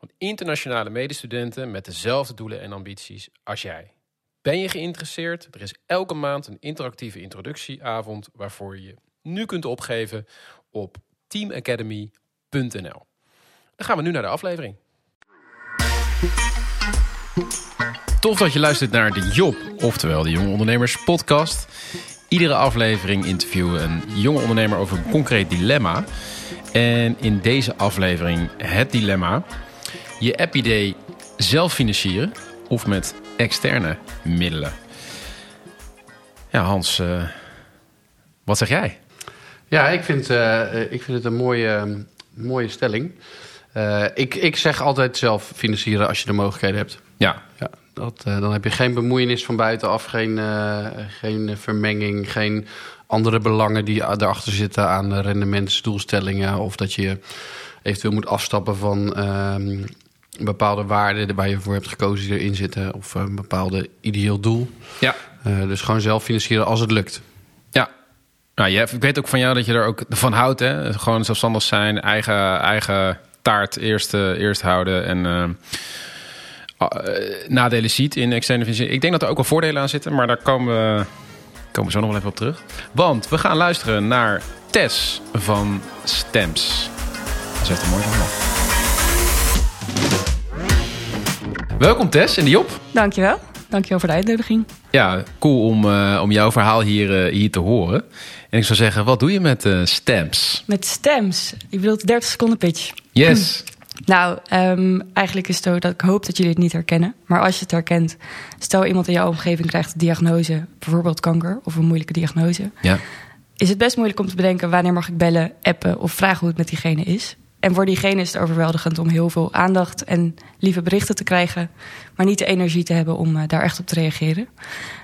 van internationale medestudenten met dezelfde doelen en ambities als jij. Ben je geïnteresseerd? Er is elke maand een interactieve introductieavond waarvoor je nu kunt opgeven op teamacademy.nl. Dan gaan we nu naar de aflevering. Tof dat je luistert naar de Job, oftewel de Jonge Ondernemers podcast. Iedere aflevering interviewen een jonge ondernemer over een concreet dilemma. En in deze aflevering het dilemma: je app-idee zelf financieren of met externe middelen. Ja, Hans, uh, wat zeg jij? Ja, ik vind, uh, ik vind het een mooie, mooie stelling. Uh, ik, ik zeg altijd zelf financieren als je de mogelijkheden hebt. Ja. ja dat, dan heb je geen bemoeienis van buitenaf, geen, geen vermenging, geen andere belangen die erachter zitten aan rendementsdoelstellingen. Of dat je eventueel moet afstappen van ehm, bepaalde waarden waar je voor hebt gekozen die erin zitten. Of een bepaalde ideeel doel. Ja. Uh, dus gewoon zelf financieren als het lukt. Ja. Nou, je, ik weet ook van jou dat je er ook van houdt. Hè? Gewoon zelfstandig zijn, eigen, eigen taart eerst, uh, eerst houden. En uh, nadelen ziet in externe financiering. Ik denk dat er ook wel voordelen aan zitten, maar daar komen we, komen we zo nog wel even op terug. Want we gaan luisteren naar Tess van Stamps. Dat is echt een mooi verhaal. Welkom Tess in de Job. Dankjewel. Dankjewel voor de uitnodiging. Ja, cool om, uh, om jouw verhaal hier, uh, hier te horen. En ik zou zeggen, wat doe je met uh, stamps? Met stamps? Je bedoelt 30 seconden pitch? Yes. Nou, um, eigenlijk is het zo dat ik hoop dat jullie het niet herkennen. Maar als je het herkent, stel iemand in jouw omgeving krijgt een diagnose, bijvoorbeeld kanker of een moeilijke diagnose. Ja. Is het best moeilijk om te bedenken wanneer mag ik bellen, appen of vragen hoe het met diegene is. En voor diegene is het overweldigend om heel veel aandacht en lieve berichten te krijgen, maar niet de energie te hebben om uh, daar echt op te reageren.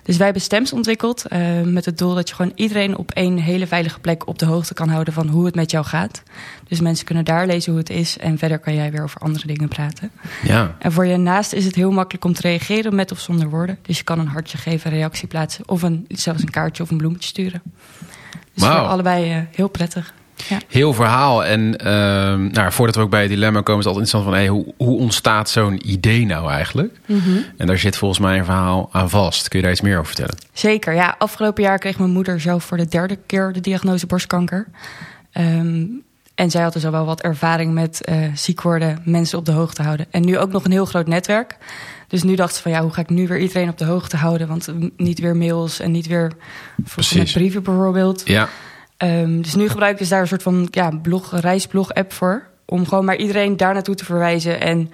Dus wij hebben Stems ontwikkeld uh, met het doel dat je gewoon iedereen op één hele veilige plek op de hoogte kan houden van hoe het met jou gaat. Dus mensen kunnen daar lezen hoe het is en verder kan jij weer over andere dingen praten. Ja. En voor je naast is het heel makkelijk om te reageren met of zonder woorden. Dus je kan een hartje geven, een reactie plaatsen of een, zelfs een kaartje of een bloemetje sturen. Dus voor allebei uh, heel prettig. Ja. Heel verhaal. En uh, nou, voordat we ook bij het dilemma komen, is het altijd interessant van hey, hoe, hoe ontstaat zo'n idee nou eigenlijk? Mm -hmm. En daar zit volgens mij een verhaal aan vast. Kun je daar iets meer over vertellen? Zeker, ja. Afgelopen jaar kreeg mijn moeder zelf voor de derde keer de diagnose borstkanker. Um, en zij had dus al wel wat ervaring met uh, ziek worden, mensen op de hoogte houden. En nu ook nog een heel groot netwerk. Dus nu dacht ze van ja, hoe ga ik nu weer iedereen op de hoogte houden? Want niet weer mails en niet weer met brieven bijvoorbeeld. Ja. Um, dus nu gebruik ik dus daar een soort van ja, blog, reisblog-app voor. Om gewoon maar iedereen daar naartoe te verwijzen. En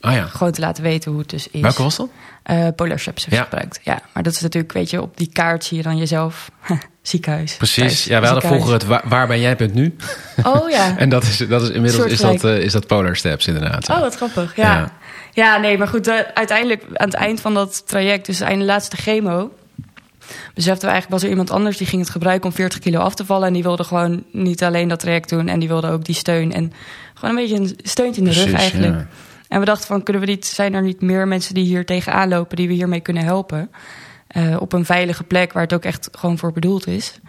oh ja. gewoon te laten weten hoe het dus is. Welke was dat? Uh, Polar ja. gebruikt. Ja, maar dat is natuurlijk, weet je, op die kaart zie je dan jezelf. ziekenhuis. Precies. Thuis, ja, we hadden vroeger het waar, waar ben jij bent nu. Oh ja. en dat is, dat is inmiddels is dat, uh, is dat Polar Steps inderdaad. Oh, wat grappig. Ja. Ja, ja nee, maar goed, uh, uiteindelijk aan het eind van dat traject, dus einde laatste chemo beseften we eigenlijk, was er iemand anders die ging het gebruiken om 40 kilo af te vallen. En die wilde gewoon niet alleen dat traject doen en die wilde ook die steun. En gewoon een beetje een steuntje in de Precies, rug eigenlijk. Ja. En we dachten van, kunnen we niet, zijn er niet meer mensen die hier tegenaan lopen, die we hiermee kunnen helpen? Uh, op een veilige plek waar het ook echt gewoon voor bedoeld is.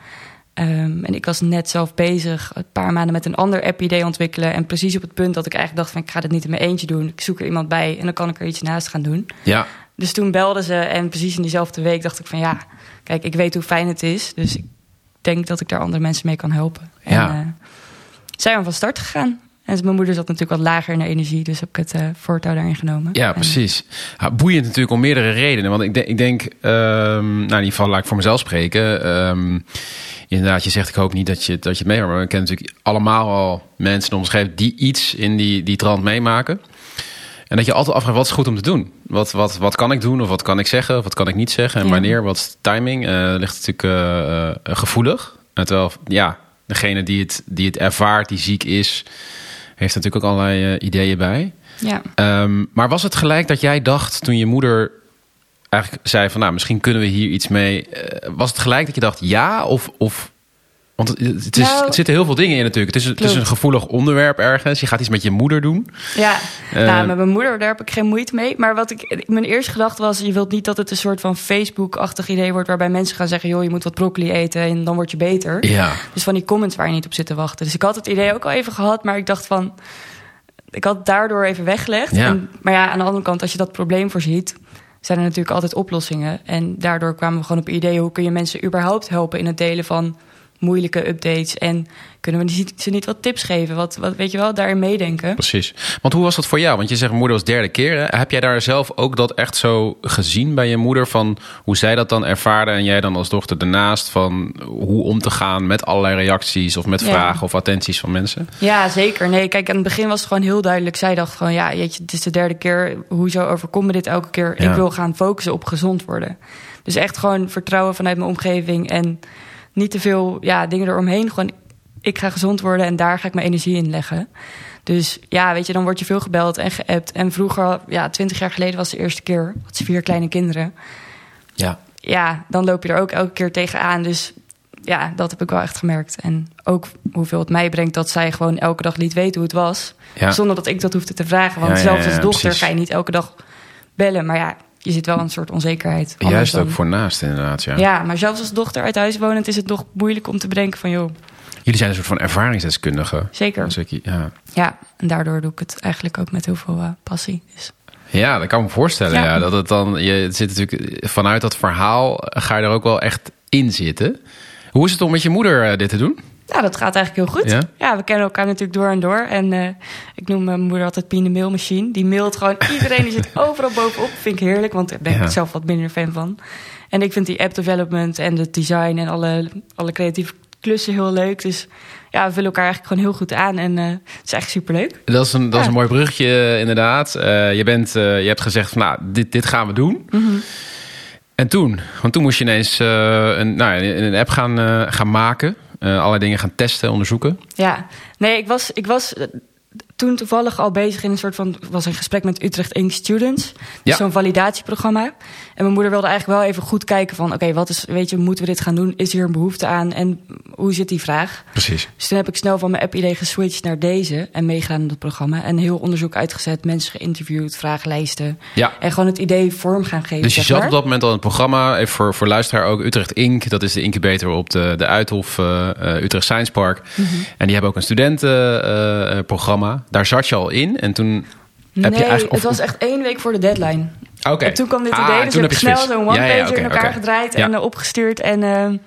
Um, en ik was net zelf bezig, een paar maanden met een ander app-idee ontwikkelen. En precies op het punt dat ik eigenlijk dacht van, ik ga dit niet in mijn eentje doen. Ik zoek er iemand bij en dan kan ik er iets naast gaan doen. Ja. Dus toen belden ze en precies in diezelfde week dacht ik van, ja, kijk, ik weet hoe fijn het is. Dus ik denk dat ik daar andere mensen mee kan helpen. Ja. En uh, zijn we van start gegaan. En mijn moeder zat natuurlijk wat lager in de energie, dus heb ik het uh, voortouw daarin genomen. Ja, precies. Ja, boeiend natuurlijk om meerdere redenen. Want ik, de, ik denk, um, nou in ieder geval laat ik voor mezelf spreken. Um, inderdaad, je zegt ik hoop niet dat je, dat je het meemaakt. Maar we kennen natuurlijk allemaal al mensen omschreven die iets in die, die trant meemaken. En dat je altijd afvraagt, wat is goed om te doen? Wat, wat, wat kan ik doen of wat kan ik zeggen of wat kan ik niet zeggen? En wanneer, wat is timing? Uh, ligt natuurlijk uh, uh, gevoelig. En terwijl, ja, degene die het, die het ervaart, die ziek is... heeft natuurlijk ook allerlei ideeën bij. Ja. Ehm, maar was het gelijk dat jij dacht toen je moeder eigenlijk zei van... nou, misschien kunnen we hier iets mee. eh, was het gelijk dat je dacht ja of... of want het, is, Nou, het zitten heel veel dingen in natuurlijk. Het is, het is een gevoelig onderwerp ergens. Je gaat iets met je moeder doen. Ja, Eh, nou, met mijn moeder, daar heb ik geen moeite mee. Maar wat ik, mijn eerste gedachte was... je wilt niet dat het een soort van Facebook-achtig idee wordt... waarbij mensen gaan zeggen... joh, je moet wat broccoli eten en dan word je beter. Ja, Dus van die comments waar je niet op zit te wachten. Dus ik had het idee ook al even gehad, maar ik dacht van... ik had het daardoor even weggelegd. Ja. En, maar ja, aan de andere kant, als je dat probleem voorziet... zijn er natuurlijk altijd oplossingen. En daardoor kwamen we gewoon op het idee... hoe kun je mensen überhaupt helpen in het delen van moeilijke updates... en kunnen we ze niet wat tips geven? Wat, wat weet je wel, daarin meedenken. precies. Want hoe was dat voor jou? Want je zegt moeder was derde keer. Hè? Heb jij daar zelf ook dat echt zo gezien bij je moeder? Van hoe zij dat dan ervaarde en jij dan als dochter ernaast... van hoe om te gaan met allerlei reacties... of met Ja. vragen of attenties van mensen? Ja, zeker. Nee, kijk, aan het begin was het gewoon heel duidelijk. Zij dacht gewoon, ja, jeetje, het is de derde keer. Hoezo overkomt me dit elke keer? Ja. Ik wil gaan focussen op gezond worden. Dus echt gewoon vertrouwen vanuit mijn omgeving. En niet te veel ja, dingen eromheen. Gewoon, ik ga gezond worden en daar ga ik mijn energie in leggen. Dus ja, weet je, dan word je veel gebeld en geappt. En vroeger, ja, twintig jaar geleden was de eerste keer. Had ze vier kleine kinderen. Ja. Ja, dan loop je er ook elke keer tegenaan. Dus ja, dat heb ik wel echt gemerkt. En ook hoeveel het mij brengt dat zij gewoon elke dag liet weten hoe het was. Ja. Zonder dat ik dat hoefde te vragen. Want Ja, zelfs als dochter precies. ga je niet elke dag bellen. Maar ja, je zit wel een soort onzekerheid. Juist dan- ook voor naast inderdaad, ja. Ja, maar zelfs als dochter uit huis wonend is het nog moeilijk om te bedenken van... joh, Jullie zijn een soort van ervaringsdeskundige. zeker. Ik- Ja. Ja, en daardoor doe ik het eigenlijk ook met heel veel eh, passie. Dus. ja, dat kan ik me voorstellen. Ja. Ja. dat het dan, je zit natuurlijk vanuit dat verhaal ga je er ook wel echt in zitten. Hoe is het om met je moeder eh, dit te doen? Ja, dat gaat eigenlijk heel goed. Ja? Ja, we kennen elkaar natuurlijk door en door. En eh, ik noem mijn moeder altijd Pien de mailmachine. Die mailt gewoon iedereen, die zit overal bovenop. Vind ik heerlijk, want daar ben Ja. ik zelf wat minder fan van. En ik vind die app development en het design en alle, alle creatieve klussen heel leuk. Dus ja, we vullen elkaar eigenlijk gewoon heel goed aan. En eh, het is echt superleuk. Dat is een, dat is een mooi bruggetje, eh, inderdaad. Je, bent, je hebt gezegd, van, nou, dit, dit gaan we doen. Mhm. En toen? Want toen moest je ineens een, nou, een app gaan, gaan maken. Eh, allerlei dingen gaan testen, onderzoeken. Ja, nee, ik was, ik was toen toevallig al bezig in een soort van... was een gesprek met Utrecht Inc. Students. Dus Ja. Zo'n validatieprogramma. En mijn moeder wilde eigenlijk wel even goed kijken van... oké, wat is, weet je, moeten we dit gaan doen? Is hier een behoefte aan? En hoe zit die vraag? Precies. Dus toen heb ik snel van mijn app-idee geswitcht naar deze... en meegedaan in dat programma. En heel onderzoek uitgezet, mensen geïnterviewd, vragenlijsten. Ja. En gewoon het idee vorm gaan geven, Dus je zat maar. op dat moment al in het programma. Even voor, voor luisteraar ook. Utrecht Inc. Dat is de incubator op de, de Uithof eh, eh, Utrecht Science Park. Mhm. En die hebben ook een studentenprogramma. Daar zat je al in. En toen heb Nee, je eigenlijk... het was echt één week voor de deadline. Oké. En toen kwam dit Ah, idee, dus heb ik snel zo'n Ja, ja, one-pager in elkaar gedraaid en eh, opgestuurd. En eh, En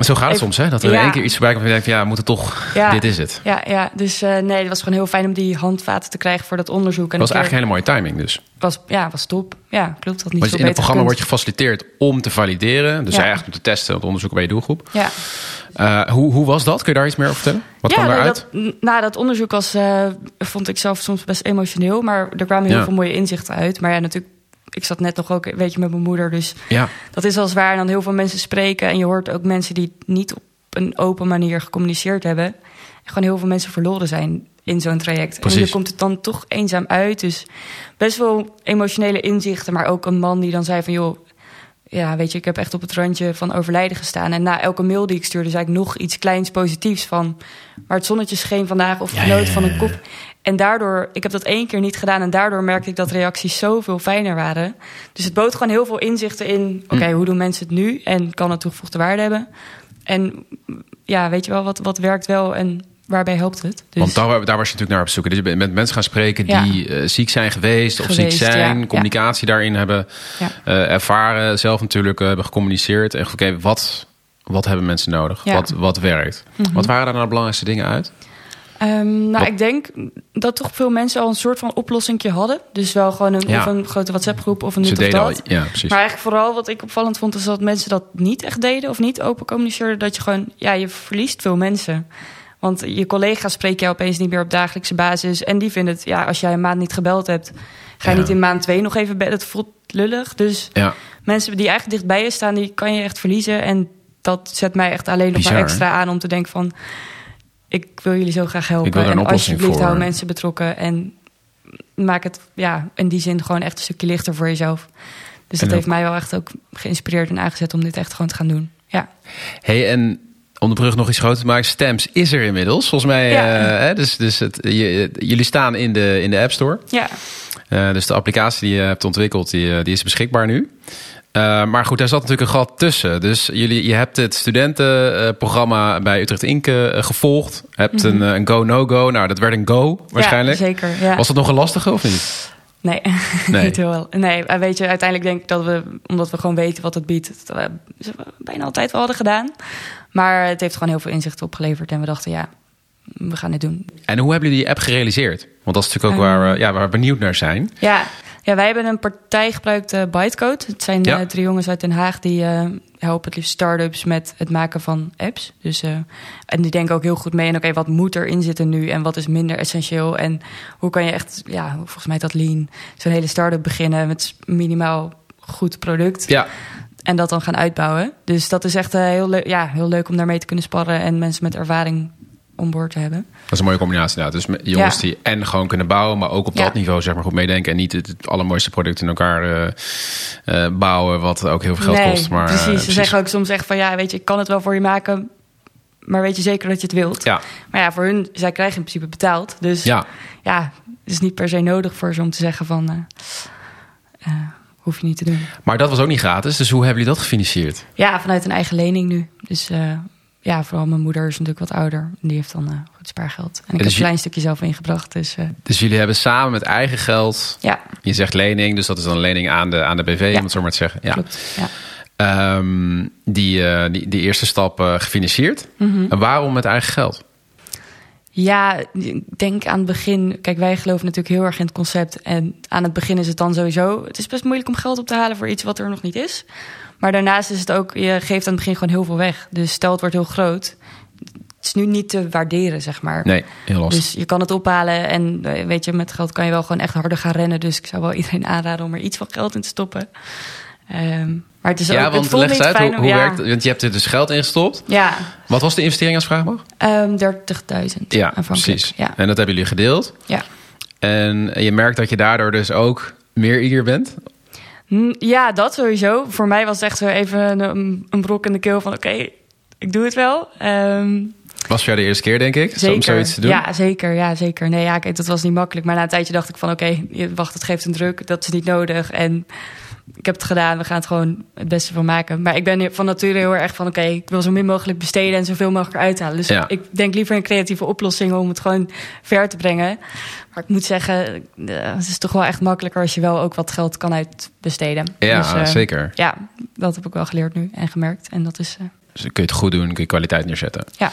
Zo gaat het soms, hè? Dat er in Ja. één keer iets voorbij komt en je denkt ja, we moeten toch... Ja. Dit is het. Ja, ja dus eh, nee, het was gewoon heel fijn om die handvaten te krijgen voor dat onderzoek. En Dat was keer- eigenlijk een hele mooie timing dus. was, ja, was top. Ja, klopt. Dat niet Want in het programma word gekund. je gefaciliteerd om te valideren. Dus Ja. eigenlijk om te testen, om te onderzoeken bij je doelgroep. Ja, Eh, hoe, hoe was dat? Kun je daar iets meer over vertellen? Wat kwam daaruit? dat, nou, dat onderzoek was, eh, vond ik zelf soms best emotioneel. Maar er kwamen heel veel mooie inzichten uit. Maar ja, natuurlijk, ik zat net nog ook een beetje met mijn moeder. Dus Ja, dat is wel zwaar. En dan heel veel mensen spreken. En je hoort ook mensen die niet op een open manier gecommuniceerd hebben. En gewoon heel veel mensen verloren zijn in zo'n traject. En je komt het dan toch eenzaam uit. Dus best wel emotionele inzichten. Maar ook een man die dan zei van... joh, ja, weet je, ik heb echt op het randje van overlijden gestaan. En na elke mail die ik stuurde, zei ik nog iets kleins positiefs van... maar het zonnetje scheen vandaag of Ja, genoot ja, van een kop. En daardoor, ik heb dat één keer niet gedaan... en daardoor merkte ik dat reacties zoveel fijner waren. Dus het bood gewoon heel veel inzichten in... oké, Hm. hoe doen mensen het nu en kan het toegevoegde waarde hebben? En ja, weet je wel, wat, wat werkt wel en waarbij helpt het? Dus, want daar, daar was je natuurlijk naar op zoek. Dus je bent met mensen gaan spreken die eh, ziek zijn geweest, of ziek zijn, ja. communicatie daarin hebben eh, ervaren, zelf natuurlijk eh, hebben gecommuniceerd. En oké, wat, wat hebben mensen nodig? Wat, wat werkt? Mhm. Wat waren daar nou de belangrijkste dingen uit? Ehm, nou, ik denk dat toch veel mensen al een soort van oplossingje hadden. Dus wel gewoon een, Ja. of een grote WhatsApp-groep of een dit of al, dat. ja, precies. Maar eigenlijk vooral wat ik opvallend vond... is dat mensen dat niet echt deden of niet open communiceerden. Dat je gewoon, ja, je verliest veel mensen. Want je collega's spreken jou opeens niet meer op dagelijkse basis. En die vinden het, ja, als jij een maand niet gebeld hebt... ga je Ja. niet in maand twee nog even bellen. Het voelt lullig. Dus ja, mensen die eigenlijk dichtbij je staan, die kan je echt verliezen. En dat zet mij echt alleen nog maar extra aan om te denken van... ik wil jullie zo graag helpen. Ik wil en alsjeblieft voor. hou mensen betrokken. En maak het ja, in die zin gewoon echt een stukje lichter voor jezelf. Dus dat En heeft ook- mij wel echt ook geïnspireerd en aangezet om dit echt gewoon te gaan doen. Ja, Hey, en om de brug nog iets groter te maken, Stamps is er inmiddels. Volgens mij, Ja. eh, hè, dus, dus het, je- jullie staan in de, in de App Store. ja. Eh, dus de applicatie die je hebt ontwikkeld, die, eh, die is beschikbaar nu. Eh, maar goed, daar zat natuurlijk een gat tussen. Dus jullie, je hebt het studentenprogramma bij Utrecht Inc. eh, gevolgd. Hebt een, eh, een go-no-go. Nou, dat werd een go waarschijnlijk. Ja, zeker. Ja. Was dat nog een lastige of niet? Nee, Nee. niet heel wel. Nee, eh, weet je, uiteindelijk denk ik dat we, omdat we gewoon weten wat het biedt, dat we bijna altijd wel hadden gedaan. Maar het heeft gewoon heel veel inzicht opgeleverd en we dachten, ja, we gaan dit doen. En hoe hebben jullie die app gerealiseerd? Want dat is natuurlijk ook waar, we, ja, waar we benieuwd naar zijn. Ja, ja wij hebben een partij gebruikt, eh Bytecode. Het zijn Ja. eh, drie jongens uit Den Haag die eh, helpen het liefst start-ups met het maken van apps. Dus, eh, en die denken ook heel goed mee in, oké, wat moet erin zitten nu en wat is minder essentieel? En hoe kan je echt, ja, volgens mij dat lean, zo'n hele start-up beginnen met minimaal goed product. Ja, En dat dan gaan uitbouwen. Dus dat is echt heel, leuk, ja, heel leuk om daarmee te kunnen sparren en mensen met ervaring om boord te hebben. dat is een mooie combinatie inderdaad. Dus jongens Ja. die en gewoon kunnen bouwen, maar ook op Ja. dat niveau zeg maar goed meedenken. En niet het, allermooiste product in elkaar eh, eh, bouwen, wat ook heel veel geld nee, kost. Maar, eh, precies. Ze zeggen ook soms echt van ja, weet je, ik kan het wel voor je maken, maar weet je zeker dat je het wilt. Ja, Maar ja, voor hun, zij krijgen in principe betaald. Dus ja, ja. het is niet per se nodig voor ze om te zeggen van, eh, eh, hoef je niet te doen. Maar dat was ook niet gratis. Dus hoe hebben jullie dat gefinancierd? Ja, vanuit een eigen lening nu. Dus eh, ja, vooral mijn moeder is natuurlijk wat ouder. En die heeft dan eh, goed spaargeld. En ik dus heb een klein stukje zelf ingebracht. Dus eh, Dus jullie hebben samen met eigen geld, ja, je zegt lening, dus dat is dan een lening aan de, aan de BV, Ja. om het zo maar te zeggen. Ja. klopt. Ja. Ehm, die, eh, die, die eerste stap gefinancierd. Mhm. En waarom met eigen geld? Ja, ik denk aan het begin. Kijk, wij geloven natuurlijk heel erg in het concept. En aan het begin is het dan sowieso. Het is best moeilijk om geld op te halen voor iets wat er nog niet is. Maar daarnaast is het ook. Je geeft aan het begin gewoon heel veel weg. Dus stel het wordt heel groot. Het is nu niet te waarderen, zeg maar. Nee, heel lastig. Dus je kan het ophalen. En eh, weet je, met geld kan je wel gewoon echt harder gaan rennen. Dus ik zou wel iedereen aanraden om er iets van geld in te stoppen. Ehm, maar het is ook. ja, het want voelt leg eens uit, fijn hoe, hoe ja, werkt Want je hebt er dus geld in gestopt. Ja, Wat was de investering als vraag mag? ehm 30.000. Ja, aanvankelijk. precies. Ja, En dat hebben jullie gedeeld. ja. En je merkt dat je daardoor dus ook meer eager bent. Mm, Ja, dat sowieso. Voor mij was het echt zo even een, een brok in de keel van... oké, ik doe het wel. Ehm, Was voor jou de eerste keer, denk ik, zeker. om zoiets te doen. Ja, zeker. Ja, zeker. Nee, ja, kijk, dat was niet makkelijk. Maar na een tijdje dacht ik van... oké, wacht, het geeft een druk. Dat is niet nodig. En ik heb het gedaan. We gaan het gewoon het beste van maken. Maar ik ben van nature heel erg van... oké, ik wil zo min mogelijk besteden en zoveel mogelijk eruit halen. Dus Ja. ik denk liever in creatieve oplossingen... om het gewoon ver te brengen. Maar ik moet zeggen, eh, het is toch wel echt makkelijker... als je wel ook wat geld kan uitbesteden. Ja, Dus, eh, zeker. ja, dat heb ik wel geleerd nu en gemerkt. En dat is, eh, Dus kun je het goed doen, kun je kwaliteit neerzetten. ja.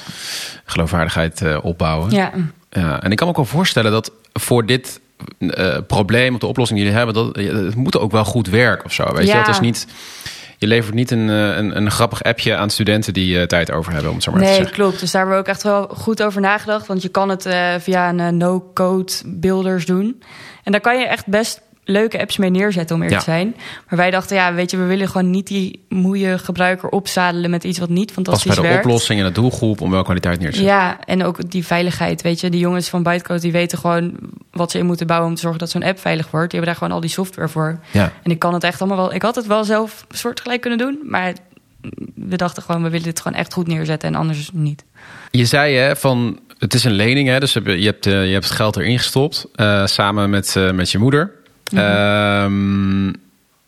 Geloofwaardigheid opbouwen. ja. Ja, en ik kan me ook wel voorstellen dat voor dit eh, probleem of de oplossing die jullie hebben, dat het moet ook wel goed werken of zo. Weet je, dat is niet. Je levert niet een, eh, een, een grappig appje aan studenten die eh, tijd over hebben, om het zo maar te Nee, klopt. Dus daar hebben we ook echt wel goed over nagedacht. Want je kan het via een no-code builders doen. En daar kan je echt best leuke apps mee neerzetten, om eerlijk Ja. te zijn. Maar wij dachten, ja, weet je, we willen gewoon niet die moeie gebruiker opzadelen met iets wat niet Pas fantastisch bij de werkt. oplossing en de doelgroep om wel kwaliteit neer te zetten. Ja, en ook die veiligheid, weet je. Die jongens van Bytecode, die weten gewoon wat ze in moeten bouwen... om te zorgen dat zo'n app veilig wordt. Die hebben daar gewoon al die software voor. Ja. En ik kan het echt allemaal wel... Ik had het wel zelf soortgelijk kunnen doen, maar we dachten gewoon... we willen dit gewoon echt goed neerzetten en anders niet. Je zei hè, van het is een lening, hè, dus je hebt, je hebt, eh, je hebt het geld erin gestopt eh, samen met, eh, met je moeder. Mhm. Ehm,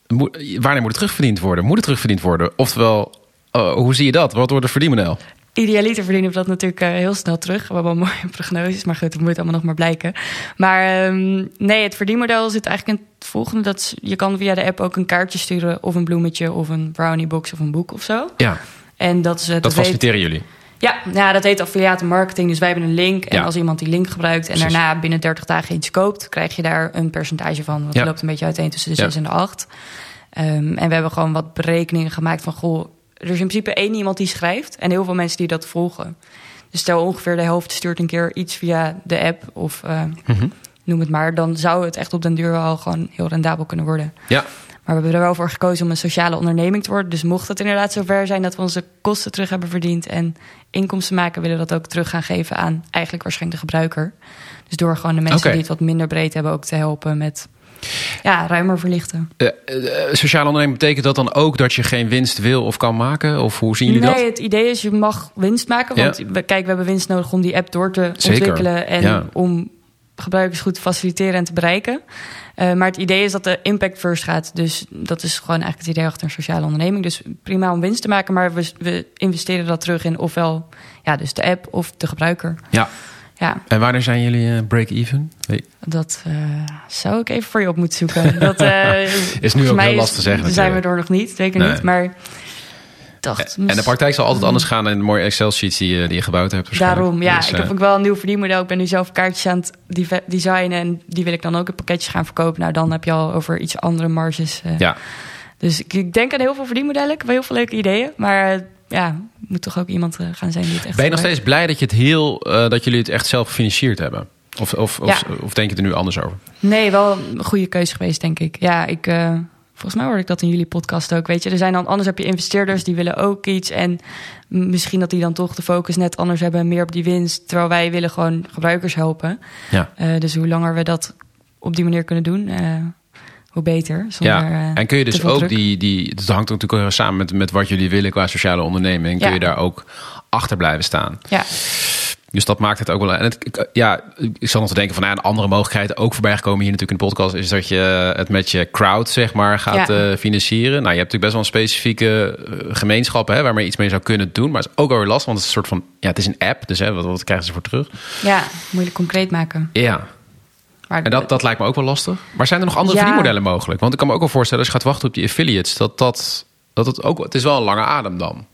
moet- wanneer moet het terugverdiend worden? Moet het terugverdiend worden? Oftewel, eh, hoe zie je dat? Wat wordt het verdienmodel? Idealiter verdienen we dat natuurlijk eh, heel snel terug. We hebben mooie prognoses, maar goed, dat moet allemaal nog maar blijken. Maar ehm, nee, het verdienmodel zit eigenlijk in het volgende. Dat je kan via de app ook een kaartje sturen of een bloemetje of een browniebox of een boek of zo. Ja, En dat, is, eh, dat faciliteren jullie. Ja, ja, dat heet affiliatenmarketing. Dus wij hebben een link. En Ja. als iemand die link gebruikt en Precies. daarna binnen 30 dagen iets koopt, krijg je daar een percentage van. Want Ja. het loopt een beetje uiteen tussen de Ja. 6 en de 8. Ehm, en we hebben gewoon wat berekeningen gemaakt van goh, er is in principe één iemand die schrijft en heel veel mensen die dat volgen. Dus stel ongeveer de helft stuurt een keer iets via de app of eh, Mhm. noem het maar, dan zou het echt op den duur wel gewoon heel rendabel kunnen worden. Ja, Maar we hebben er wel voor gekozen om een sociale onderneming te worden. Dus mocht het inderdaad zover zijn dat we onze kosten terug hebben verdiend en inkomsten maken, willen we dat ook terug gaan geven aan eigenlijk waarschijnlijk de gebruiker. Dus door gewoon de mensen die het wat minder breed hebben ook te helpen met ja, ruimer verlichten. Eh, eh, sociale onderneming betekent dat dan ook dat je geen winst wil of kan maken? Of hoe zien jullie nee, dat? het idee is je mag winst maken. Want Ja. we, kijk, we hebben winst nodig om die app door te Zeker, ontwikkelen en ja. om gebruikers goed te faciliteren en te bereiken. Eh, maar het idee is dat de impact first gaat. Dus dat is gewoon eigenlijk het idee achter een sociale onderneming. Dus prima om winst te maken, maar we, we investeren dat terug in ofwel ja, dus de app of de gebruiker. Ja. Ja, En wanneer zijn jullie eh, break-even? Nee. dat eh, zou ik even voor je op moeten zoeken. Dat Is nu ook mij heel lastig te zeggen Zijn we er nog niet, zeker Nee. niet. Maar dacht, En de praktijk zal altijd anders gaan in de mooie Excel-sheets die, je- die je gebouwd hebt. Daarom, ja. Dus, ik eh, heb ook wel een nieuw verdienmodel. Ik ben nu zelf kaartjes aan het designen. En die wil ik dan ook in pakketjes gaan verkopen. Nou, dan heb je al over iets andere marges. eh. Ja. Dus ik, denk aan heel veel verdienmodellen. Ik heb heel veel leuke ideeën. Maar eh, ja, moet toch ook iemand eh, gaan zijn die het echt Ben je nog steeds blij dat, je het heel, eh, dat jullie het echt zelf gefinancierd hebben? Of, of, of, Ja. of denk je er nu anders over? Nee, wel een goede keuze geweest, denk ik. Ja, ik... eh, Volgens mij hoorde ik dat in jullie podcast ook. Weet je, er zijn dan anders heb je investeerders die willen ook iets. En misschien dat die dan toch de focus net anders hebben, en meer op die winst. Terwijl wij willen gewoon gebruikers helpen. Ja. Eh, dus hoe langer we dat op die manier kunnen doen, eh, hoe beter. Zonder, Ja, eh, en kun je dus ook druk. die, die... Het hangt natuurlijk ook samen met, met wat jullie willen qua sociale onderneming. Kun je daar ook achter blijven staan. Ja, Dus dat maakt het ook wel... En het, ik- ja, ik zal nog te denken van... Nou, een andere mogelijkheid ook voorbij gekomen hier natuurlijk in de podcast... is dat je het met je crowd, zeg maar, gaat Ja. eh, financieren. Nou, je hebt natuurlijk best wel een specifieke eh, gemeenschap... Hè, waarmee je iets mee zou kunnen doen. Maar het is ook wel weer lastig, want het is een soort van... Ja, het is een app, dus hè, wat, wat krijgen ze voor terug? ja, moeilijk concreet maken. Ja, Maar en dat, dat lijkt me ook wel lastig. Maar zijn er nog andere Ja. verdienmodellen mogelijk? Want ik kan me ook wel voorstellen... als je gaat wachten op die affiliates... dat, dat, dat het ook... Het is wel een lange adem dan.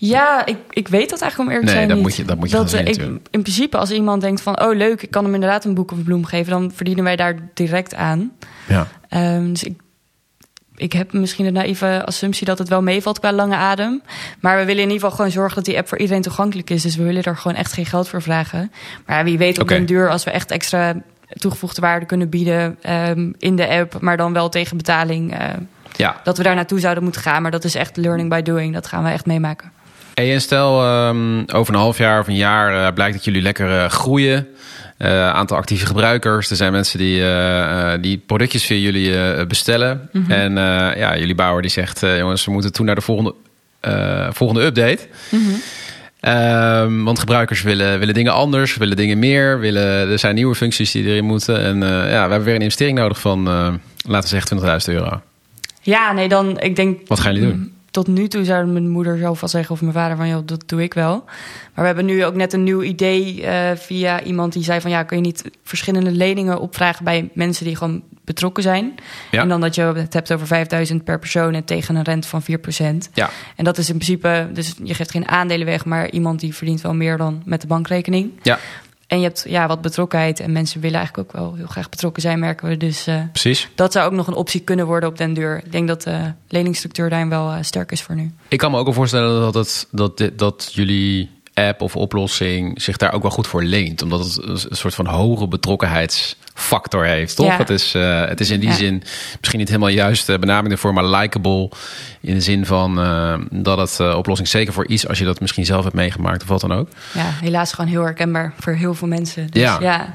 Ja, ik, ik weet dat eigenlijk om eerlijk te Nee, zijn dat niet. moet je- dat moet je gaan zien ik. In principe, als iemand denkt van... oh leuk, ik kan hem inderdaad een boek of een bloem geven... dan verdienen wij daar direct aan. Ja. Ehm, dus ik, ik heb misschien een naïeve assumptie dat het wel meevalt qua lange adem. Maar we willen in ieder geval gewoon zorgen dat die app voor iedereen toegankelijk is. Dus we willen er gewoon echt geen geld voor vragen. Maar ja, wie weet op den duur als we echt extra toegevoegde waarde kunnen bieden ehm, in de app, maar dan wel tegen betaling. eh, ja. dat we daar naartoe zouden moeten gaan. Maar dat is echt learning by doing. Dat gaan we echt meemaken. Hey, en stel ehm, over een half jaar of een jaar eh, blijkt dat jullie lekker eh, groeien. Eh, aantal actieve gebruikers. Er zijn mensen die, die productjes via jullie bestellen. Mhm. En ja, jullie bouwer die zegt... jongens, we moeten toe naar de volgende, volgende update. Mhm. Ehm, want gebruikers willen, willen dingen anders, willen dingen meer. Willen, er zijn nieuwe functies die erin moeten. En ja, we hebben weer een investering nodig van, laten we zeggen, 20.000 euro. Ja, nee, dan ik denk. Wat gaan jullie doen? Tot nu toe zou mijn moeder zo van zeggen of mijn vader van joh, dat doe ik wel. Maar we hebben nu ook net een nieuw idee eh, via iemand die zei van ja, kun je niet verschillende leningen opvragen bij mensen die gewoon betrokken zijn. Ja. En dan dat je het hebt over 5000 per persoon en tegen een rente van 4%. Ja, En dat is in principe, dus je geeft geen aandelen weg, maar iemand die verdient wel meer dan met de bankrekening. ja En je hebt ja, wat betrokkenheid en mensen willen eigenlijk ook wel heel graag betrokken zijn, merken we. Dus eh, precies. dat zou ook nog een optie kunnen worden op den deur. Ik denk dat de leningsstructuur daarin wel eh, sterk is voor nu. Ik kan me ook wel voorstellen dat, het, dat, dat jullie app of oplossing zich daar ook wel goed voor leent. Omdat het een soort van hoge betrokkenheidsfactor heeft, toch? Ja. Het, is, eh, het is in die Ja. zin misschien niet helemaal juist de benaming ervoor, maar likable. In de zin van eh, dat het eh, oplossing zeker voor iets, als je dat misschien zelf hebt meegemaakt of wat dan ook. Ja, helaas gewoon heel herkenbaar voor heel veel mensen. Dus Ja. ja,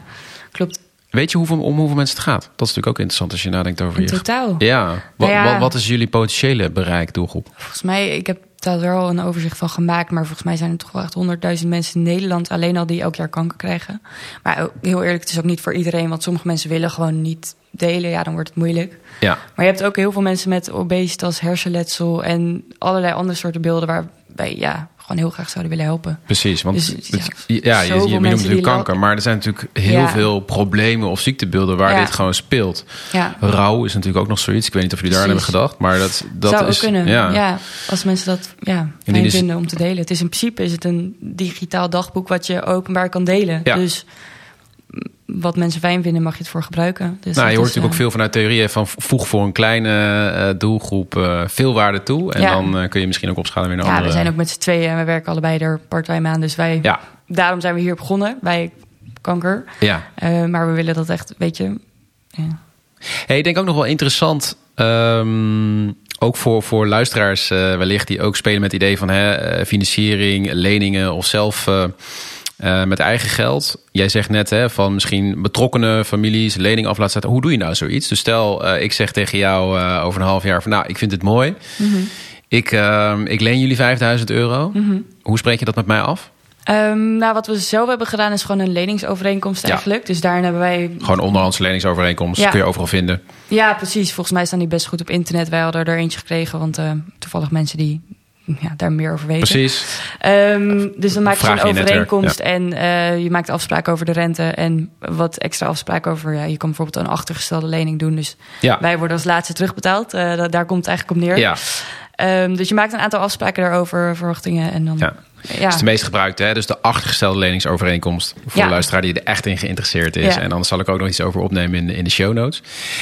klopt. Weet je hoeveel, om hoeveel mensen het gaat? Dat is natuurlijk ook interessant als je nadenkt over In je. totaal. Ja, wat, Nou ja. Wat, wat is jullie potentiële bereik, doelgroep? Volgens mij, ik heb daar wel een overzicht van gemaakt. Maar volgens mij zijn er toch wel echt honderdduizend mensen in Nederland alleen al die elk jaar kanker krijgen. Maar heel eerlijk, het is ook niet voor iedereen. Want sommige mensen willen gewoon niet delen. Ja, dan wordt het moeilijk. Ja, Maar je hebt ook heel veel mensen met obesitas, hersenletsel en allerlei andere soorten beelden waarbij ja, gewoon heel graag zouden willen helpen. Precies, want Dus, ja, ja, je, je, noemt natuurlijk kanker, maar er zijn natuurlijk heel Ja. veel problemen of ziektebeelden waar Ja. dit gewoon speelt. Ja, Rouw is natuurlijk ook nog zoiets. Ik weet niet of jullie daar aan hebben gedacht, maar dat, dat zou is ook kunnen. Ja. Ja. als mensen dat ja, fijn vinden om te delen. Het is in principe is het een digitaal dagboek wat je openbaar kan delen. Ja. Dus wat mensen fijn vinden, mag je het voor gebruiken. Dus Nou, je hoort is, natuurlijk ook eh, veel vanuit theorieën van voeg voor een kleine eh, doelgroep eh, veel waarde toe. En Ja. dan kun je misschien ook opschalen weer naar Ja, andere. we zijn ook met z'n tweeën en we werken allebei er parttime aan. Dus wij, Ja, daarom zijn we hier begonnen bij kanker. ja. Maar we willen dat echt, weet je... Ja. Hey, ik denk ook nog wel interessant Ehm, ook voor, voor luisteraars wellicht die ook spelen met het idee van hè, financiering, leningen of zelf eh, met eigen geld. Jij zegt net hè, van misschien betrokkenen families, lening af laten zetten. Hoe doe je nou zoiets? Dus stel, eh, ik zeg tegen jou eh, over een half jaar van nou, ik vind het mooi. Ik, ehm, ik leen jullie 5000 euro. Hoe spreek je dat met mij af? Ehm, nou, wat we zelf hebben gedaan is gewoon een leningsovereenkomst Ja. eigenlijk. Dus daarin hebben wij... Gewoon onderhandse leningsovereenkomst, Ja. kun je overal vinden. Ja, precies. Volgens mij staan die best goed op internet. Wij hadden er eentje gekregen, want toevallig mensen die ja, daar meer over weten. Precies. Ehm, dus dan maak je een overeenkomst en eh, je maakt afspraken over de rente en wat extra afspraken over. Ja, je kan bijvoorbeeld een achtergestelde lening doen. Dus Ja. wij worden als laatste terugbetaald. Eh, da- daar komt het eigenlijk op neer. Ja, Ehm, dus je maakt een aantal afspraken daarover, verwachtingen. En dan, ja. ja. Dat is de meest gebruikte, hè? dus de achtergestelde leningsovereenkomst. Voor Ja. de luisteraar die er echt in geïnteresseerd is. Ja. En anders zal ik ook nog iets over opnemen in de, in de show notes.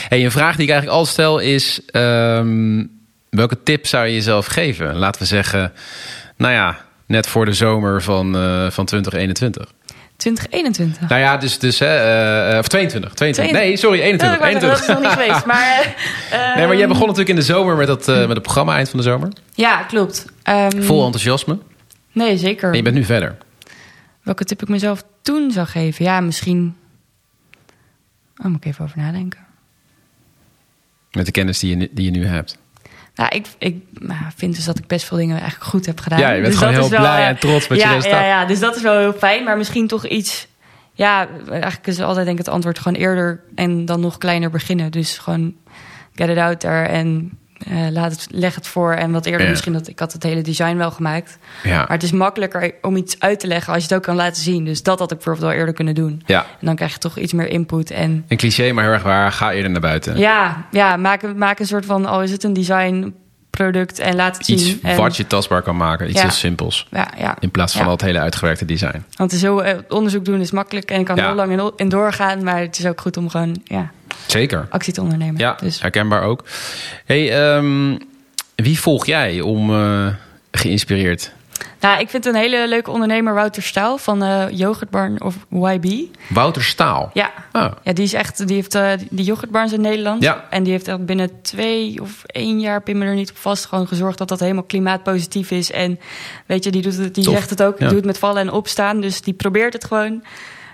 Hey, een vraag die ik eigenlijk altijd stel is... ehm, welke tip zou je jezelf geven? Laten we zeggen, nou ja, net voor de zomer van, eh, van 2021. 2021. Nou ja, dus, dus hè, eh, of 22, 22. Nee, sorry, Ja, 21. ik wou zeggen, dat is 21. nog niet geweest. Maar, eh, Nee, maar jij ehm, begon natuurlijk in de zomer met, dat, eh, met het programma eind van de zomer. Ja, klopt. Ehm, Vol enthousiasme. Nee, zeker. En je bent nu verder. Welke tip ik mezelf toen zou geven? Ja, misschien... Oh, moet ik even over nadenken. Met de kennis die je, die je nu hebt. Nou, ik, ik nou, vind dus dat ik best veel dingen eigenlijk goed heb gedaan. Ja, je bent Dus gewoon heel is wel, blij en trots met je ja, resultaat. Ja, ja, dus dat is wel heel fijn. Maar misschien toch iets... Ja, eigenlijk is altijd denk ik het antwoord gewoon eerder en dan nog kleiner beginnen. Dus gewoon get it out there en eh, laat het, leg het voor. En wat eerder Ja. misschien, dat ik had het hele design wel gemaakt. Ja. Maar het is makkelijker om iets uit te leggen als je het ook kan laten zien. Dus dat had ik bijvoorbeeld wel eerder kunnen doen. ja. En dan krijg je toch iets meer input en Een cliché, maar heel erg waar. Ga eerder naar buiten. ja, ja maak, een- maak een soort van, al is het een design product en laat het Iets zien. En, wat je tastbaar kan maken. Iets Ja. heel simpels. Ja, ja. In plaats van al het hele uitgewerkte design. Want het is heel, eh, onderzoek doen is makkelijk en kan heel lang in, in doorgaan. Maar het is ook goed om gewoon ja, Zeker. actie te ondernemen. Ja, Dus, herkenbaar ook. Hey, ehm, wie volg jij om eh, geïnspireerd? nou, ik vind een hele leuke ondernemer, Wouter Staal van eh Yoghurtbarn of YB. Wouter Staal. Ja. Ah, Ja, die is echt, die heeft eh, die yoghurtbars in Nederland. Ja. En die heeft echt binnen twee of één jaar, pin me er niet op vast, gewoon gezorgd dat dat helemaal klimaatpositief is. En weet je, die, doet het, die Tof. zegt het ook, Ja. doet het met vallen en opstaan. Dus die probeert het gewoon.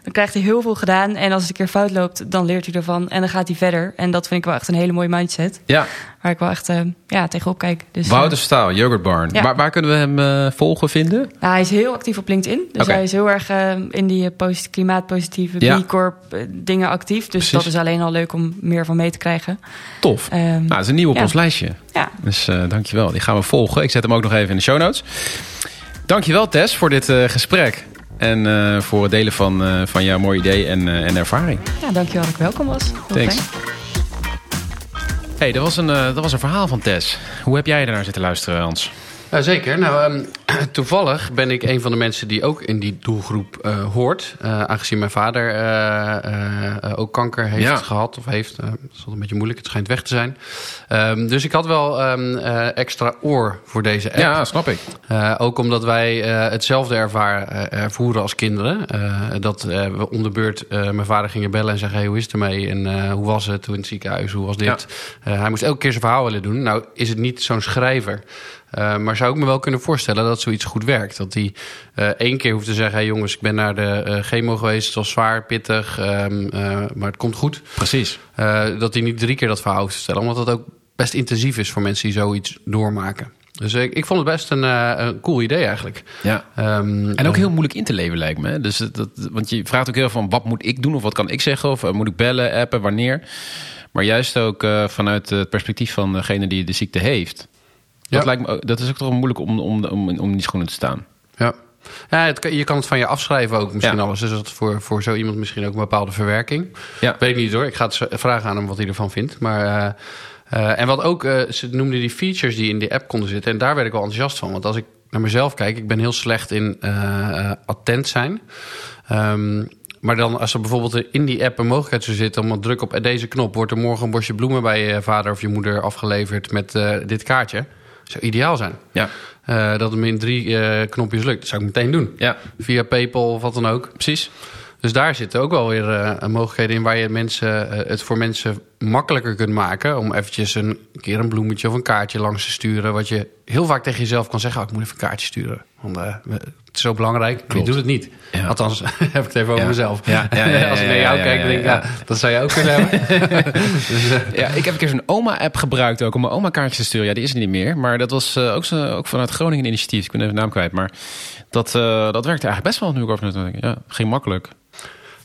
Dan krijgt hij heel veel gedaan. En als het een keer fout loopt, dan leert hij ervan. En dan gaat hij verder. En dat vind ik wel echt een hele mooie mindset. ja, Waar ik wel echt eh, ja, tegenop kijk. Dus, eh, Wouter Staal, Yogurt Barn. Ja. Waar, waar kunnen we hem eh, volgen, vinden? nou, hij is heel actief op LinkedIn. Dus hij is heel erg eh, in die eh, posit- klimaatpositieve Ja. B Corp eh, dingen actief. Dus Precies. dat is alleen al leuk om meer van mee te krijgen. Tof. Ehm, Nou, dat is een nieuw op ja. ons lijstje. ja. Dus eh dankjewel. Die gaan we volgen. Ik zet hem ook nog even in de show notes. Dankjewel Tess voor dit eh, gesprek. En eh, voor het delen van, eh, van jouw mooie idee en, eh, en ervaring. Ja, dankjewel dat ik welkom was. Thanks. fijn. hey, dat, was een, dat was een verhaal van Tess. Hoe heb jij ernaar zitten luisteren, Hans? Ja, zeker. Nou, ehm, toevallig ben ik een van de mensen die ook in die doelgroep eh, hoort. Eh, aangezien mijn vader eh, ook kanker heeft Ja. gehad of heeft. Dat is altijd een beetje moeilijk, het schijnt weg te zijn. Ehm, dus ik had wel eh, extra oor voor deze app. Ja, snap ik. Ook omdat wij hetzelfde ervaar, eh, ervoeren als kinderen. Dat we om de beurt mijn vader gingen bellen en zeggen... Hey, hoe is het ermee en hoe was het toen in het ziekenhuis, hoe was dit? Hij moest elke keer zijn verhaal willen doen. Nou is het niet zo'n schrijver. Eh, maar zou ik me wel kunnen voorstellen dat zoiets goed werkt. Dat hij eh, één keer hoeft te zeggen... Hey, jongens, ik ben naar de eh, chemo geweest, het was zwaar, pittig... ehm, eh, maar het komt goed. Precies. Dat hij niet drie keer dat verhaal hoeft te stellen. Omdat dat ook best intensief is voor mensen die zoiets doormaken. Dus ik, ik vond het best een, een cool idee eigenlijk. Ja. Ehm, En ook heel moeilijk in te leven lijkt me. Dus dat, want je vraagt ook heel veel van wat moet ik doen of wat kan ik zeggen of moet ik bellen, appen, wanneer. Maar juist ook vanuit het perspectief van degene die de ziekte heeft. Dat, lijkt me, dat is ook toch moeilijk om, om, om, om in die schoenen te staan. Ja. Ja, het, je kan het van je afschrijven ook misschien Ja. alles. Dus dat is voor, voor zo iemand misschien ook een bepaalde verwerking. Ja. Weet ik niet hoor. Ik ga het vragen aan hem wat hij ervan vindt. Maar, eh, eh, en wat ook, eh, ze noemden die features die in die app konden zitten. En daar werd ik wel enthousiast van. Want als ik naar mezelf kijk, ik ben heel slecht in attent zijn. Ehm, maar dan als er bijvoorbeeld in die app een mogelijkheid zou zitten... om een druk op deze knop... wordt er morgen een bosje bloemen bij je vader of je moeder afgeleverd... met dit kaartje. Zou ideaal zijn. Ja, Eh, dat het me in drie eh, knopjes lukt. Dat zou ik meteen doen. ja Via PayPal of wat dan ook. precies. Dus daar zitten ook wel weer eh, mogelijkheden in waar je mensen, het voor mensen makkelijker kunt maken om eventjes een keer een bloemetje of een kaartje langs te sturen. Wat je heel vaak tegen jezelf kan zeggen: oh, ik moet even een kaartje sturen. Want uh, het is zo belangrijk. Je doet het niet. Ja. Althans, heb ik het even over Ja. mezelf. Ja, Als ik naar jou kijk, denk ik, ja. dat zou je ook kunnen hebben. dus, eh, Ja, ik heb een keer zo'n oma-app gebruikt ook om mijn oma kaartjes te sturen. Ja, die is er niet meer. Maar dat was eh, ook, zo, ook vanuit Groningen initiatief. Ik ben even de naam kwijt. Maar dat, eh, dat werkte eigenlijk best wel nu ik over. Ja, ging makkelijk.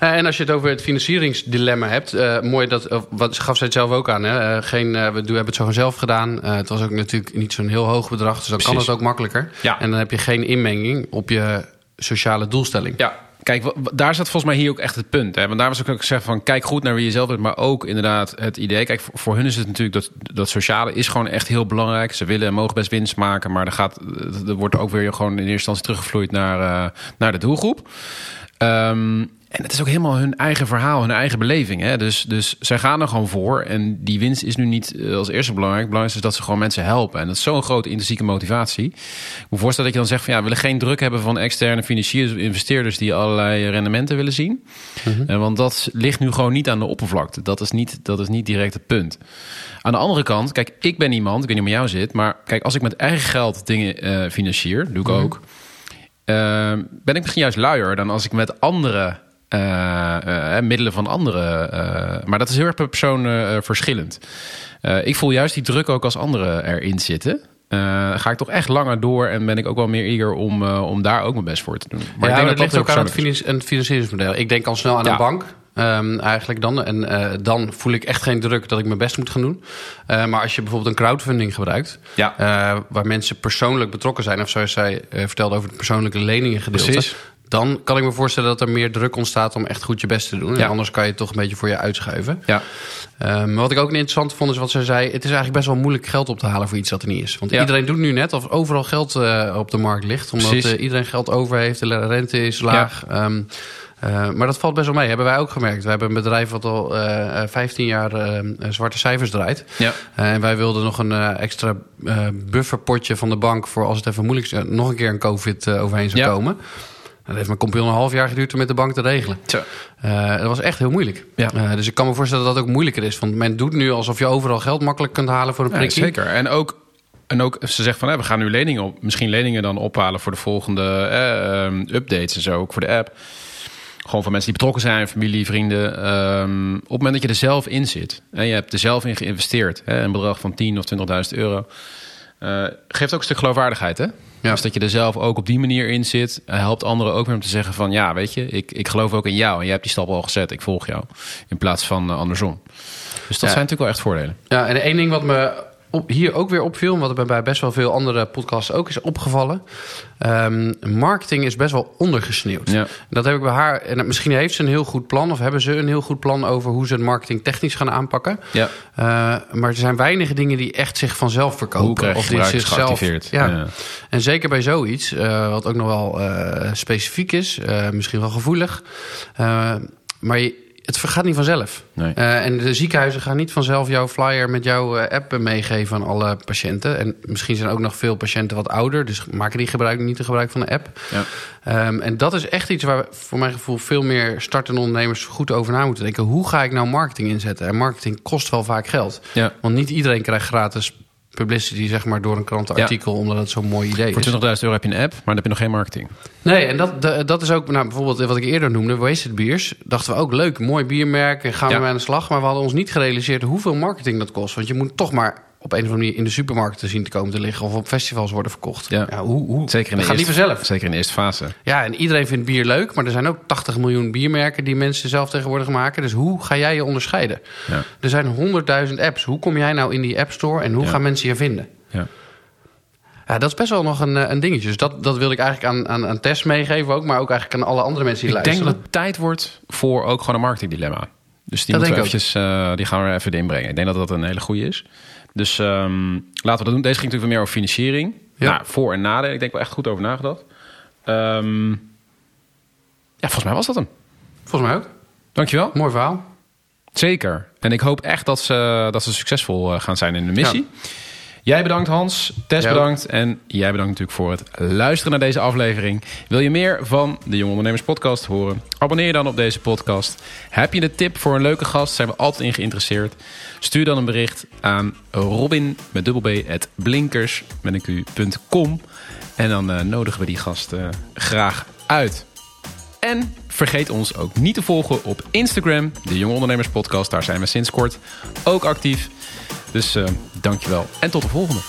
Eh, En als je het over het financieringsdilemma hebt, eh, mooi dat, eh, wat gaf zij het zelf ook aan. Hè? Eh, geen, we doen, hebben het zo zelf gedaan. Eh, het was ook natuurlijk niet zo'n heel hoog bedrag, dus dan kan het ook makkelijker. Ja. En dan heb je geen inmenging op je sociale doelstelling. Ja, kijk, daar zat volgens mij hier ook echt het punt. Hè? Want daar was ook ook gezegd van, kijk goed naar wie je zelf bent. Maar ook inderdaad het idee. Kijk, voor, voor hun is het natuurlijk dat, dat sociale is gewoon echt heel belangrijk. Ze willen en mogen best winst maken. Maar er, gaat, er wordt ook weer gewoon in eerste instantie teruggevloeid naar, eh, naar de doelgroep. Ehm, en het is ook helemaal hun eigen verhaal, hun eigen beleving. Hè? Dus, dus zij gaan er gewoon voor. En die winst is nu niet eh, als eerste belangrijk. Het belangrijkste is dat ze gewoon mensen helpen. En dat is zo'n grote intrinsieke motivatie. Ik moet voorstellen dat je dan zegt van ja, we willen geen druk hebben van externe financiers investeerders die allerlei rendementen willen zien. Eh, want dat ligt nu gewoon niet aan de oppervlakte. Dat is niet, dat is niet direct het punt. Aan de andere kant, kijk, ik ben iemand, ik weet niet hoe met jou zit, maar kijk, als ik met eigen geld dingen eh, financier, doe ik ook. eh, ben ik misschien juist luier dan als ik met andere middelen van anderen. eh, maar dat is heel erg per persoon eh, verschillend. Eh, ik voel juist die druk ook als anderen erin zitten. Eh, ga ik toch echt langer door en ben ik ook wel meer eager om, eh, om daar ook mijn best voor te doen. Maar ja, ik denk dat dat ligt ook aan het, persoonlijk is. finan- aan het financieringsmodel. Ik denk al snel aan Ja. een bank. ehm, eigenlijk dan. En eh, dan voel ik echt geen druk dat ik mijn best moet gaan doen. Eh, maar als je bijvoorbeeld een crowdfunding gebruikt, Ja. eh, waar mensen persoonlijk betrokken zijn, of zoals zij eh, vertelde over het persoonlijke leningen gedeelte, Precies. Dan kan ik me voorstellen dat er meer druk ontstaat om echt goed je best te doen. Ja. En anders kan je het toch een beetje voor je uitschuiven. Ja. Ehm, wat ik ook interessant vond, is wat zij zei. Het is eigenlijk best wel moeilijk geld op te halen voor iets dat er niet is. Want Ja. iedereen doet nu net of overal geld eh, op de markt ligt. Omdat eh, iedereen geld over heeft, de rente is laag. Ehm, eh, maar dat valt best wel mee, hebben wij ook gemerkt. We hebben een bedrijf wat al eh, eh, 15 jaar eh, eh, zwarte cijfers draait. Ja. En wij wilden nog een extra bufferpotje van de bank... voor als het even moeilijk is, nog een keer een covid overheen zou Ja. komen. Dat heeft mijn compagnon een half jaar geduurd om met de bank te regelen. Eh, dat was echt heel moeilijk. Ja. Eh, dus ik kan me voorstellen dat dat ook moeilijker is. Want men doet nu alsof je overal geld makkelijk kunt halen voor een Ja, prikkie. zeker. En ook, en ook, ze zegt van hè, we gaan nu leningen op, misschien leningen dan ophalen voor de volgende eh, ehm, updates en zo, ook voor de app. Gewoon van mensen die betrokken zijn, familie, vrienden. Ehm, op het moment dat je er zelf in zit en je hebt er zelf in geïnvesteerd, hè, een bedrag van 10 of 20.000 euro, geeft ook een stuk geloofwaardigheid. Hè? Ja. Dus dat je er zelf ook op die manier in zit, eh, helpt anderen ook weer om te zeggen van ja, weet je, ik, ik geloof ook in jou en jij hebt die stap al gezet, ik volg jou. In plaats van eh, andersom. Dus dat Ja. zijn natuurlijk wel echt voordelen. Ja, en één ding wat me op, hier ook weer opviel... wat er bij best wel veel andere podcasts ook is opgevallen... ehm, marketing is best wel ondergesneeuwd. Ja. Dat heb ik bij haar... en misschien heeft ze een heel goed plan... of hebben ze een heel goed plan over hoe ze het marketing technisch gaan aanpakken. Ja. Eh, maar er zijn weinige dingen die echt zich vanzelf verkopen. Of die zichzelf-? Ja. Ja. En zeker bij zoiets, eh, wat ook nog wel eh, specifiek is, misschien wel gevoelig. Maar je, het gaat niet vanzelf. Nee. Eh, en de ziekenhuizen gaan niet vanzelf jouw flyer met jouw eh, app meegeven aan alle patiënten. En misschien zijn ook nog veel patiënten wat ouder, dus maken die gebruik, niet de gebruik van de app. Ja. Ehm, en dat is echt iets waar voor mijn gevoel veel meer startende ondernemers goed over na moeten denken. Hoe ga ik nou marketing inzetten? En marketing kost wel vaak geld. Ja. Want niet iedereen krijgt gratis publicity zeg maar, door een krantenartikel, omdat het zo'n mooi idee Voor is. 20.000 euro heb je een app, maar dan heb je nog geen marketing. Nee, en dat, de- dat is ook nou, bijvoorbeeld wat ik eerder noemde, Wasted Beers. Dachten we ook leuk, mooi biermerk, gaan we mee aan de slag. Maar we hadden ons niet gerealiseerd hoeveel marketing dat kost. Want je moet toch maar op een of andere manier in de supermarkten zien te komen te liggen of op festivals worden verkocht. Ja. hoe, hoe? Zeker in de niet eerste, vanzelf. Zeker in de eerste fase. Ja, en iedereen vindt bier leuk, maar er zijn ook 80 miljoen biermerken die mensen zelf tegenwoordig maken. Dus hoe ga jij je onderscheiden? Ja. Er zijn 100.000 apps. Hoe kom jij nou in die App Store en hoe Ja. gaan mensen je vinden? Ja. Ja, dat is best wel nog een, eh, een dingetje. Dus dat, dat wil ik eigenlijk aan, aan, aan Tess meegeven ook, maar ook eigenlijk aan alle andere mensen die Ik denk luisteren. dat het tijd wordt voor ook gewoon een marketingdilemma. Dus die Dat moeten we eventjes, eh, die gaan we er even inbrengen. Ik denk dat dat een hele goede is. Dus ehm, laten we dat doen. Deze ging natuurlijk meer over financiering. Ja. Nou, voor- en nadelen. Ik denk wel echt goed over nagedacht. Ehm, ja, volgens mij was dat hem. Volgens mij ook. Dankjewel. Mooi verhaal. Zeker. En ik hoop echt dat ze, dat ze succesvol eh, gaan zijn in de missie. Jij bedankt Hans, Tess bedankt en jij bedankt natuurlijk voor het luisteren naar deze aflevering. Wil je meer van de Jonge Ondernemers podcast horen? Abonneer je dan op deze podcast. Heb je een tip voor een leuke gast? Zijn we altijd in geïnteresseerd. Stuur dan een bericht aan robin met dubbel b at blinkers met een q.com en dan eh, nodigen we die gast eh, graag uit. En vergeet ons ook niet te volgen op Instagram, de Jonge Ondernemers Podcast. Daar zijn we sinds kort ook actief. Dus eh dankjewel en tot de volgende.